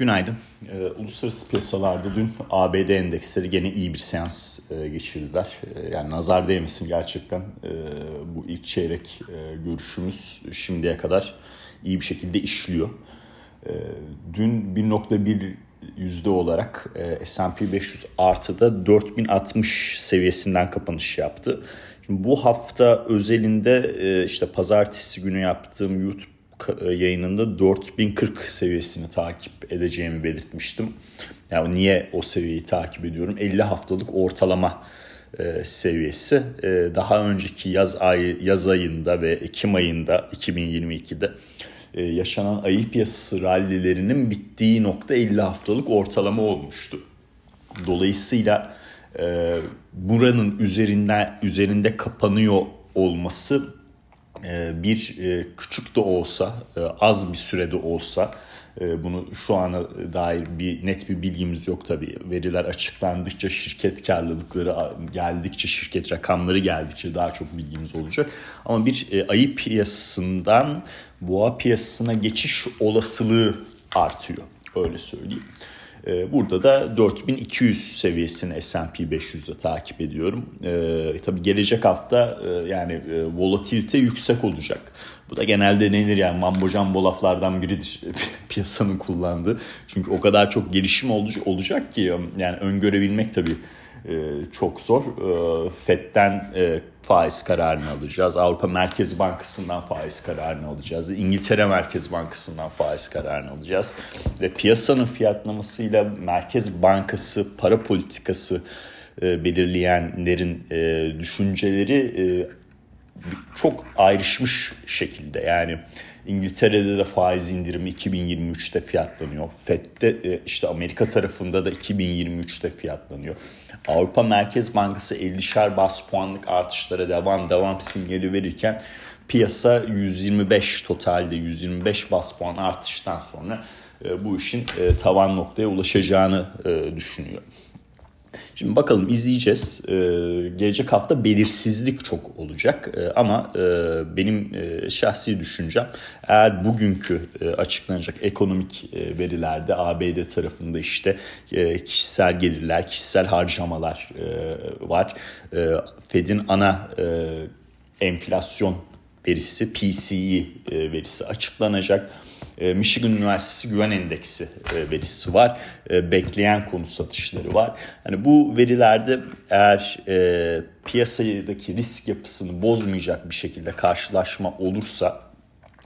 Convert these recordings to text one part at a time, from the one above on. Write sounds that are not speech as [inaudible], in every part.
Günaydın. Ee, uluslararası piyasalarda dün ABD endeksleri gene iyi bir seans e, geçirdiler. E, yani nazar değmesin gerçekten e, bu ilk çeyrek e, görüşümüz şimdiye kadar iyi bir şekilde işliyor. E, dün 1.1 yüzde olarak e, S&P 500 artıda 4060 seviyesinden kapanış yaptı. Şimdi bu hafta özelinde e, işte pazartesi günü yaptığım YouTube yayınında 4040 seviyesini takip edeceğimi belirtmiştim. Yani niye o seviyeyi takip ediyorum? 50 haftalık ortalama e, seviyesi. E, daha önceki yaz ayı yaz ayında ve Ekim ayında 2022'de e, yaşanan ayı piyasası rallilerinin bittiği nokta 50 haftalık ortalama olmuştu. Dolayısıyla e, buranın üzerinden üzerinde kapanıyor olması e, bir e, küçük de olsa e, az bir sürede olsa bunu şu ana dair bir net bir bilgimiz yok tabii. Veriler açıklandıkça şirket karlılıkları geldikçe şirket rakamları geldikçe daha çok bilgimiz olacak. Ama bir ayı piyasasından boğa piyasasına geçiş olasılığı artıyor. Öyle söyleyeyim. Ee, burada da 4200 seviyesini S&P 500'de takip ediyorum. Ee, tabii gelecek hafta e, yani e, volatilite yüksek olacak. Bu da genelde denir yani mambo jumbo laflardan biridir [laughs] piyasanın kullandığı. Çünkü o kadar çok gelişim olacak ki yani öngörebilmek tabii e, çok zor. E, FED'den e, faiz kararını alacağız. Avrupa Merkez Bankası'ndan faiz kararını alacağız. İngiltere Merkez Bankası'ndan faiz kararını alacağız. Ve piyasanın fiyatlamasıyla Merkez Bankası para politikası belirleyenlerin düşünceleri çok ayrışmış şekilde yani İngiltere'de de faiz indirimi 2023'te fiyatlanıyor. FED'de e, işte Amerika tarafında da 2023'te fiyatlanıyor. Avrupa Merkez Bankası 50'şer bas puanlık artışlara devam devam sinyali verirken piyasa 125 totalde 125 bas puan artıştan sonra e, bu işin e, tavan noktaya ulaşacağını düşünüyor. Şimdi bakalım izleyeceğiz. Ee, gelecek hafta belirsizlik çok olacak ee, ama e, benim e, şahsi düşüncem eğer bugünkü e, açıklanacak ekonomik e, verilerde ABD tarafında işte e, kişisel gelirler, kişisel harcamalar e, var. E, Fed'in ana e, enflasyon verisi PCE e, verisi açıklanacak. E, Michigan Üniversitesi Güven Endeksi e, verisi var. E, bekleyen konu satışları var. Hani bu verilerde eğer piyasadaki risk yapısını bozmayacak bir şekilde karşılaşma olursa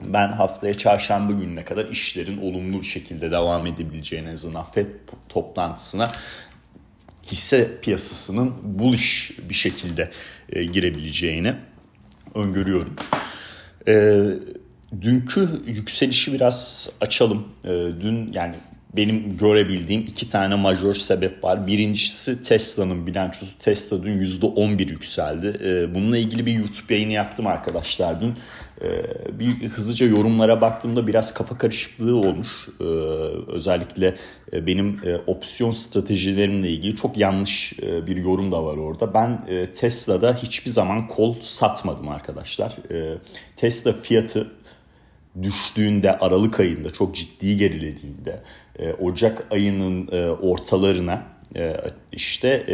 ben haftaya çarşamba gününe kadar işlerin olumlu bir şekilde devam edebileceğini azından FED toplantısına hisse piyasasının bullish bir şekilde girebileceğini öngörüyorum. E, dünkü yükselişi biraz açalım. E, dün yani benim görebildiğim iki tane majör sebep var. Birincisi Tesla'nın bilançosu. Tesla dün %11 yükseldi. Ee, bununla ilgili bir YouTube yayını yaptım arkadaşlar dün. Ee, bir hızlıca yorumlara baktığımda biraz kafa karışıklığı olmuş. Ee, özellikle e, benim e, opsiyon stratejilerimle ilgili çok yanlış e, bir yorum da var orada. Ben Tesla'da hiçbir zaman kol satmadım arkadaşlar. Tesla fiyatı düştüğünde Aralık ayında çok ciddi gerilediğinde e, Ocak ayının e, ortalarına e, işte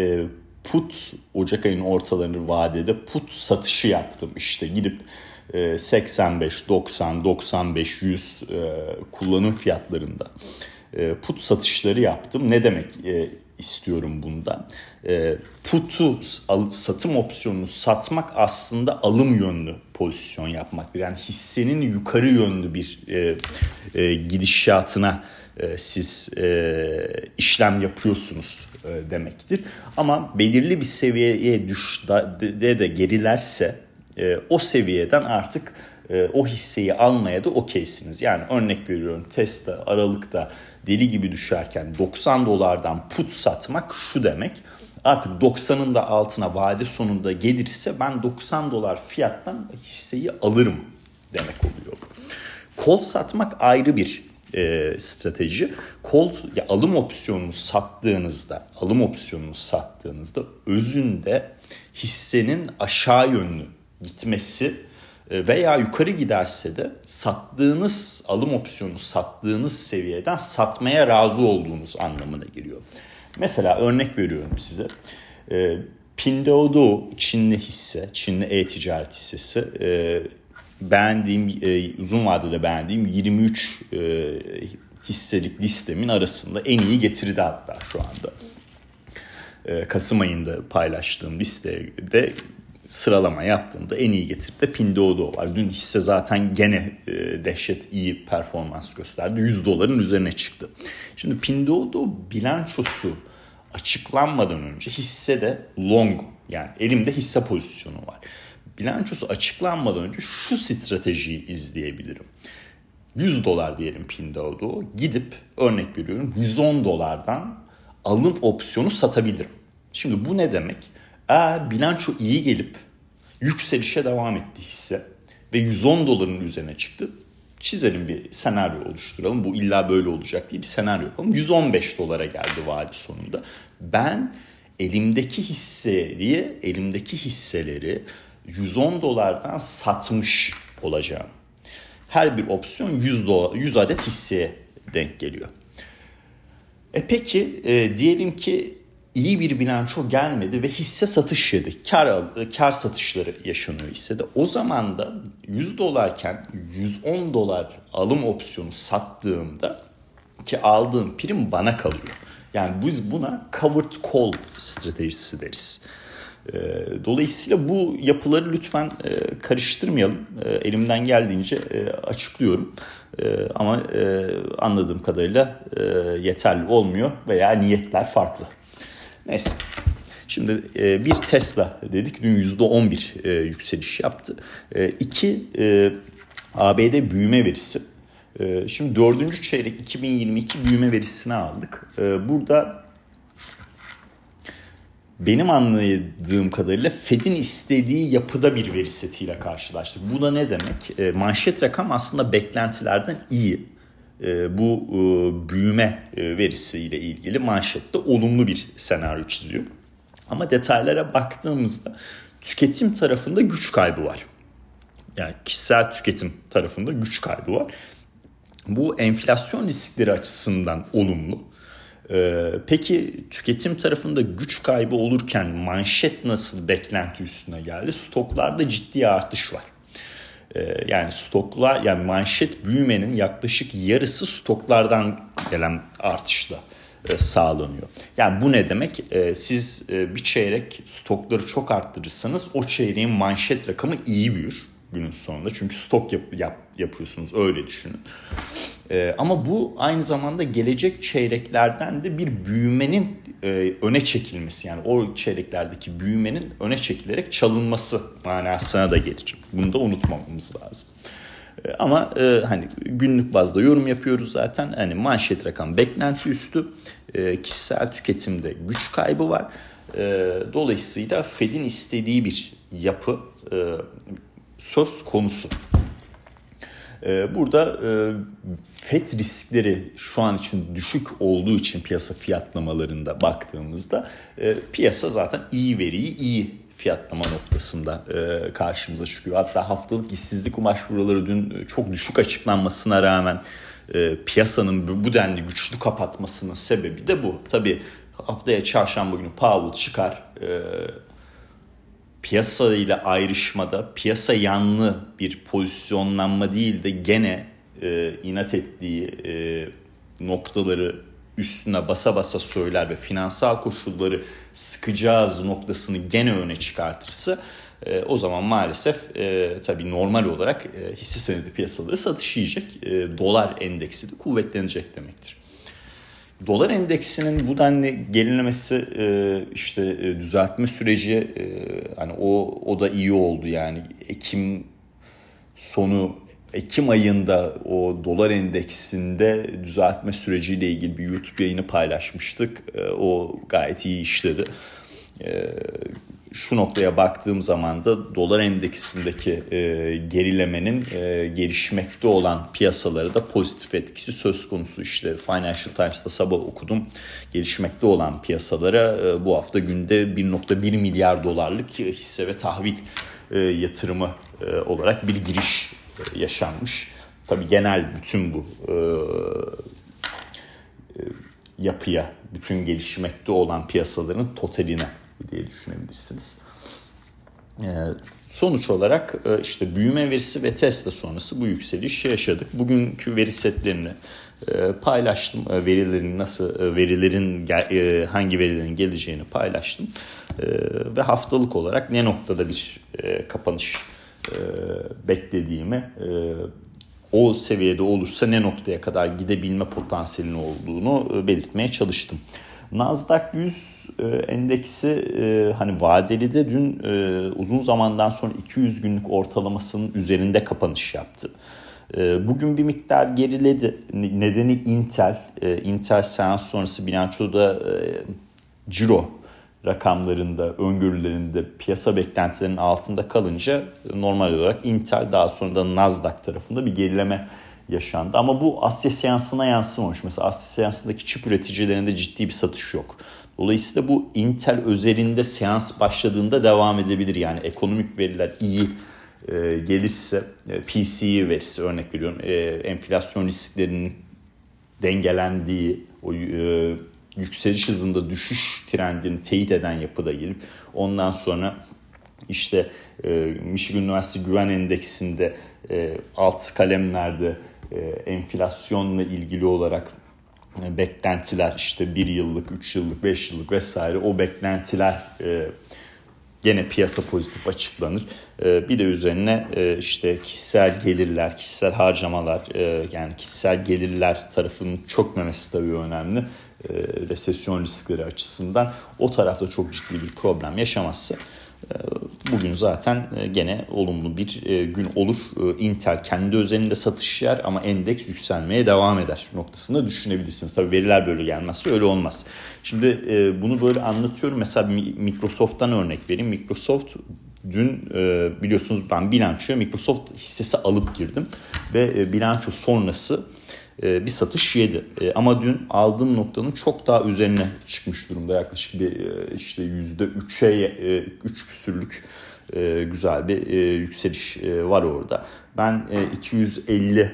put Ocak ayının ortalarını vadede put satışı yaptım. İşte gidip 85, 90, 95, 100 kullanım fiyatlarında put satışları yaptım. Ne demek istiyorum bundan? Putu satım opsiyonunu satmak aslında alım yönlü pozisyon yapmaktır. Yani hissenin yukarı yönlü bir gidişatına e, siz e, işlem yapıyorsunuz e, demektir. Ama belirli bir seviyeye düş de, gerilerse e, o seviyeden artık e, o hisseyi almaya da okeysiniz. Yani örnek veriyorum Tesla Aralık'ta deli gibi düşerken 90 dolardan put satmak şu demek. Artık 90'ın da altına vade sonunda gelirse ben 90 dolar fiyattan hisseyi alırım demek oluyor. Kol satmak ayrı bir e, strateji. Kol ya alım opsiyonunu sattığınızda, alım opsiyonunu sattığınızda özünde hissenin aşağı yönlü gitmesi veya yukarı giderse de sattığınız alım opsiyonu sattığınız seviyeden satmaya razı olduğunuz anlamına geliyor. Mesela örnek veriyorum size. E, Pinduoduo Çinli hisse, Çinli e-ticaret hissesi e, beğendiğim uzun vadede beğendiğim 23 hisselik listemin arasında en iyi getirdi hatta şu anda. Kasım ayında paylaştığım listede sıralama yaptığımda en iyi getirdi Pinduoduo var. Dün hisse zaten gene e, dehşet iyi performans gösterdi. 100 doların üzerine çıktı. Şimdi Pinduoduo bilançosu açıklanmadan önce hisse de long yani elimde hisse pozisyonu var. Bilançosu açıklanmadan önce şu stratejiyi izleyebilirim. 100 dolar diyelim Pinduoduo gidip örnek veriyorum 110 dolardan alım opsiyonu satabilirim. Şimdi bu ne demek? Eğer bilanço iyi gelip yükselişe devam etti hisse ve 110 doların üzerine çıktı. Çizelim bir senaryo oluşturalım. Bu illa böyle olacak diye bir senaryo yapalım. 115 dolara geldi vade sonunda. Ben elimdeki hisseleri, elimdeki hisseleri 110 dolardan satmış olacağım. Her bir opsiyon 100, dolar, 100 adet hisseye denk geliyor. E peki e, diyelim ki iyi bir bilanço gelmedi ve hisse satış yedi. Kar, kar satışları yaşanıyor hissede. O zaman da 100 dolarken 110 dolar alım opsiyonu sattığımda ki aldığım prim bana kalıyor. Yani biz buna covered call stratejisi deriz. Ee, dolayısıyla bu yapıları lütfen e, karıştırmayalım. E, elimden geldiğince e, açıklıyorum. Ama anladığım kadarıyla yeterli olmuyor veya niyetler farklı. Neyse. Şimdi e, bir Tesla dedik dün %11 e, yükseliş yaptı. E, iki e, ABD büyüme verisi. E, şimdi dördüncü çeyrek 2022 büyüme verisini aldık. E, burada benim anladığım kadarıyla Fed'in istediği yapıda bir veri setiyle karşılaştık. Bu da ne demek? E, manşet rakam aslında beklentilerden iyi. E, bu e, büyüme e, verisiyle ilgili manşette olumlu bir senaryo çiziyor. Ama detaylara baktığımızda tüketim tarafında güç kaybı var. Yani kişisel tüketim tarafında güç kaybı var. Bu enflasyon riskleri açısından olumlu. Peki tüketim tarafında güç kaybı olurken manşet nasıl beklenti üstüne geldi? Stoklarda ciddi artış var. Ee, yani stoklar yani manşet büyümenin yaklaşık yarısı stoklardan gelen artışla e, sağlanıyor. Yani bu ne demek? Ee, siz e, bir çeyrek stokları çok arttırırsanız o çeyreğin manşet rakamı iyi büyür günün sonunda. Çünkü stok yap, yap, yapıyorsunuz öyle düşünün. Ee, ama bu aynı zamanda gelecek çeyreklerden de bir büyümenin e, öne çekilmesi yani o çeyreklerdeki büyümenin öne çekilerek çalınması manasına da gelir. Bunu da unutmamamız lazım. E, ama e, hani günlük bazda yorum yapıyoruz zaten. Hani manşet rakam beklenti üstü. E, kişisel tüketimde güç kaybı var. E, dolayısıyla Fed'in istediği bir yapı e, söz konusu. E, burada e, FED riskleri şu an için düşük olduğu için piyasa fiyatlamalarında baktığımızda e, piyasa zaten iyi veriyi iyi fiyatlama noktasında e, karşımıza çıkıyor. Hatta haftalık işsizlik başvuruları dün çok düşük açıklanmasına rağmen piyasanın bu denli güçlü kapatmasının sebebi de bu. Tabii haftaya çarşamba günü Powell çıkar. Piyasa ile ayrışmada piyasa yanlı bir pozisyonlanma değil de gene e, inat ettiği e, noktaları üstüne basa basa söyler ve finansal koşulları sıkacağız noktasını gene öne çıkartırsa e, o zaman maalesef e, tabii normal olarak e, hisse senedi piyasaları satış yiyecek. E, dolar endeksi de kuvvetlenecek demektir. Dolar endeksinin bu denli gerilemesi e, işte e, düzeltme süreci e, hani o o da iyi oldu yani Ekim sonu Ekim ayında o dolar endeksinde düzeltme süreciyle ilgili bir YouTube yayını paylaşmıştık. E, o gayet iyi işledi. E, şu noktaya baktığım zaman da dolar endeksindeki e, gerilemenin gelişmekte olan piyasaları da pozitif etkisi söz konusu. İşte Financial Times'ta sabah okudum. Gelişmekte olan piyasalara bu hafta günde 1.1 milyar dolarlık hisse ve tahvil yatırımı olarak bir giriş yaşanmış. Tabii genel bütün bu yapıya, bütün gelişmekte olan piyasaların totaline diye düşünebilirsiniz. Sonuç olarak işte büyüme verisi ve Tesla sonrası bu yükseliş yaşadık. Bugünkü veri setlerini ee, paylaştım. Ee, verilerin nasıl e, verilerin e, hangi verilerin geleceğini paylaştım. Ee, ve haftalık olarak ne noktada bir e, kapanış beklediğimi o seviyede olursa ne noktaya kadar gidebilme potansiyelinin olduğunu belirtmeye çalıştım. Nasdaq 100 endeksi hani vadeli de dün uzun zamandan sonra 200 günlük ortalamasının üzerinde kapanış yaptı. Bugün bir miktar geriledi. Nedeni Intel. Intel seans sonrası bilançoda e, ciro rakamlarında, öngörülerinde piyasa beklentilerinin altında kalınca normal olarak Intel daha sonra da Nasdaq tarafında bir gerileme yaşandı. Ama bu Asya seansına yansımamış. Mesela Asya seansındaki çip üreticilerinde ciddi bir satış yok. Dolayısıyla bu Intel özelinde seans başladığında devam edebilir. Yani ekonomik veriler iyi e, gelirse e, PCE verisi örnek veriyorum e, enflasyon risklerinin dengelendiği o e, yükseliş hızında düşüş trendini teyit eden yapıda gelip ondan sonra işte e, Michigan Üniversitesi Güven Endeksinde e, alt kalemlerde enflasyonla ilgili olarak e, beklentiler işte bir yıllık, üç yıllık, beş yıllık vesaire o beklentiler e, gene piyasa pozitif açıklanır. Bir de üzerine e, işte kişisel gelirler, kişisel harcamalar e, yani kişisel gelirler tarafının çökmemesi tabii önemli. Resesyon riskleri açısından o tarafta çok ciddi bir problem yaşamazsa bugün zaten e, gene olumlu bir e, gün olur. Ee, Intel kendi özelinde satış yer ama endeks yükselmeye devam eder noktasında düşünebilirsiniz. Tabii veriler böyle gelmezse öyle olmaz. Şimdi e, bunu böyle anlatıyorum. Mesela Microsoft'tan örnek vereyim. Microsoft dün biliyorsunuz ben bilançoya Microsoft hissesi alıp girdim ve bilanço sonrası e, bir satış yedi. E, ama dün aldığım noktanın çok daha üzerine çıkmış durumda. Yaklaşık bir e, işte yüzde üçe üç küsürlük güzel bir yükseliş var orada. Ben 250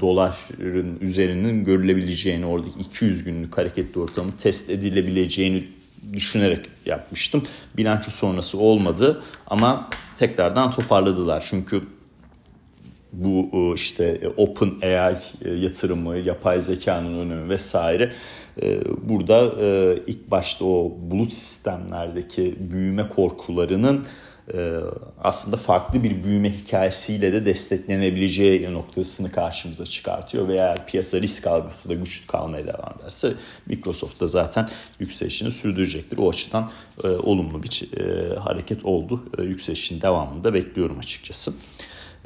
doların üzerinin görülebileceğini oradaki 200 günlük hareketli ortamı test edilebileceğini düşünerek yapmıştım. Bilanço sonrası olmadı ama tekrardan toparladılar. Çünkü bu e, işte e, Open AI e, yatırımı, yapay zekanın önemi vesaire burada ilk başta o bulut sistemlerdeki büyüme korkularının aslında farklı bir büyüme hikayesiyle de desteklenebileceği noktasını karşımıza çıkartıyor ve eğer piyasa risk algısı da güçlü kalmaya devam ederse Microsoft da zaten yükselişini sürdürecektir. O açıdan olumlu bir hareket oldu. Yükselişin devamını da bekliyorum açıkçası.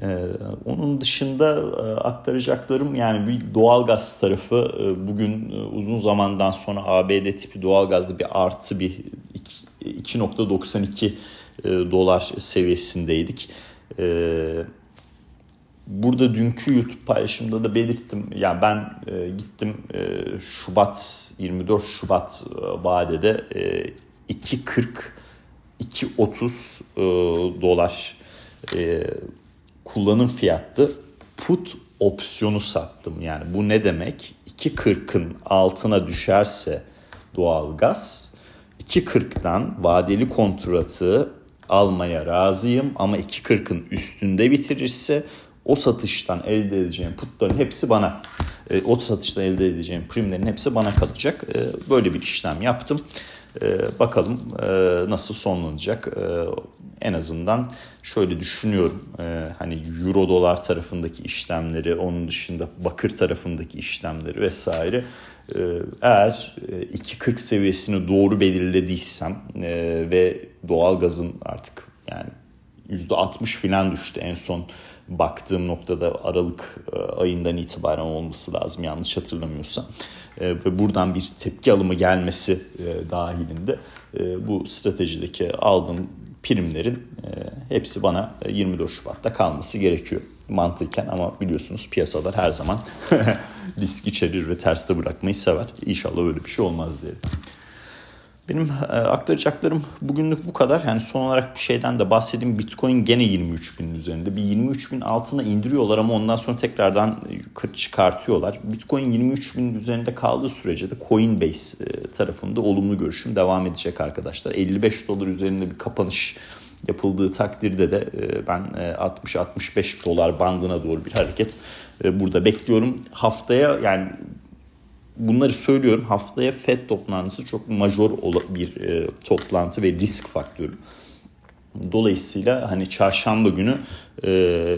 Ee, onun dışında e, aktaracaklarım yani bir doğalgaz tarafı e, bugün e, uzun zamandan sonra ABD tipi doğalgazda bir artı bir 2.92 dolar seviyesindeydik. Burada dünkü YouTube paylaşımda da belirttim. Yani ben gittim Şubat 24 Şubat vadede 2.40 2.30 dolar kullanım fiyatlı put opsiyonu sattım. Yani bu ne demek? 2.40'ın altına düşerse doğalgaz 2.40'dan vadeli kontratı almaya razıyım ama 2.40'ın üstünde bitirirse o satıştan elde edeceğim putların hepsi bana e, o satıştan elde edeceğim primlerin hepsi bana kalacak. E, böyle bir işlem yaptım. E, bakalım nasıl sonlanacak en azından şöyle düşünüyorum. E, hani euro dolar tarafındaki işlemleri, onun dışında bakır tarafındaki işlemleri vesaire. E, eğer 2.40 e, seviyesini doğru belirlediysem e, ve doğalgazın artık yani %60 falan düştü en son baktığım noktada Aralık e, ayından itibaren olması lazım yanlış hatırlamıyorsam. E, ve buradan bir tepki alımı gelmesi dahilinde bu stratejideki aldığım primlerin e, hepsi bana 24 e, Şubat'ta kalması gerekiyor mantıken ama biliyorsunuz piyasalar her zaman [laughs] risk içerir ve terste bırakmayı sever. İnşallah öyle bir şey olmaz diyelim. Benim e, aktaracaklarım bugünlük bu kadar. Yani son olarak bir şeyden de bahsedeyim. Bitcoin gene 23 binin üzerinde. Bir 23 bin altına indiriyorlar ama ondan sonra tekrardan yukarı çıkartıyorlar. Bitcoin 23 binin üzerinde kaldığı sürece de Coinbase e, tarafında olumlu görüşüm devam edecek arkadaşlar. 55 dolar üzerinde bir kapanış yapıldığı takdirde de e, ben 60-65 dolar bandına doğru bir hareket burada bekliyorum. Haftaya yani bunları söylüyorum. Haftaya FED toplantısı çok major bir e, toplantı ve risk faktörü. Dolayısıyla hani çarşamba günü e,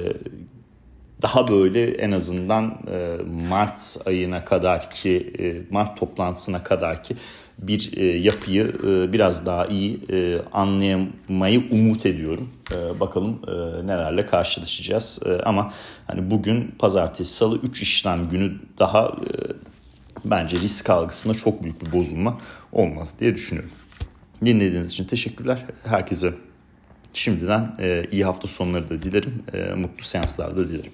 daha böyle en azından e, Mart ayına kadar ki Mart toplantısına kadar ki bir yapıyı biraz daha iyi anlayamayı umut ediyorum. Bakalım nelerle karşılaşacağız. Ama hani bugün pazartesi salı 3 işlem günü daha bence risk algısında çok büyük bir bozulma olmaz diye düşünüyorum. Dinlediğiniz için teşekkürler. Herkese şimdiden e, iyi hafta sonları da dilerim. E, mutlu seanslar da dilerim.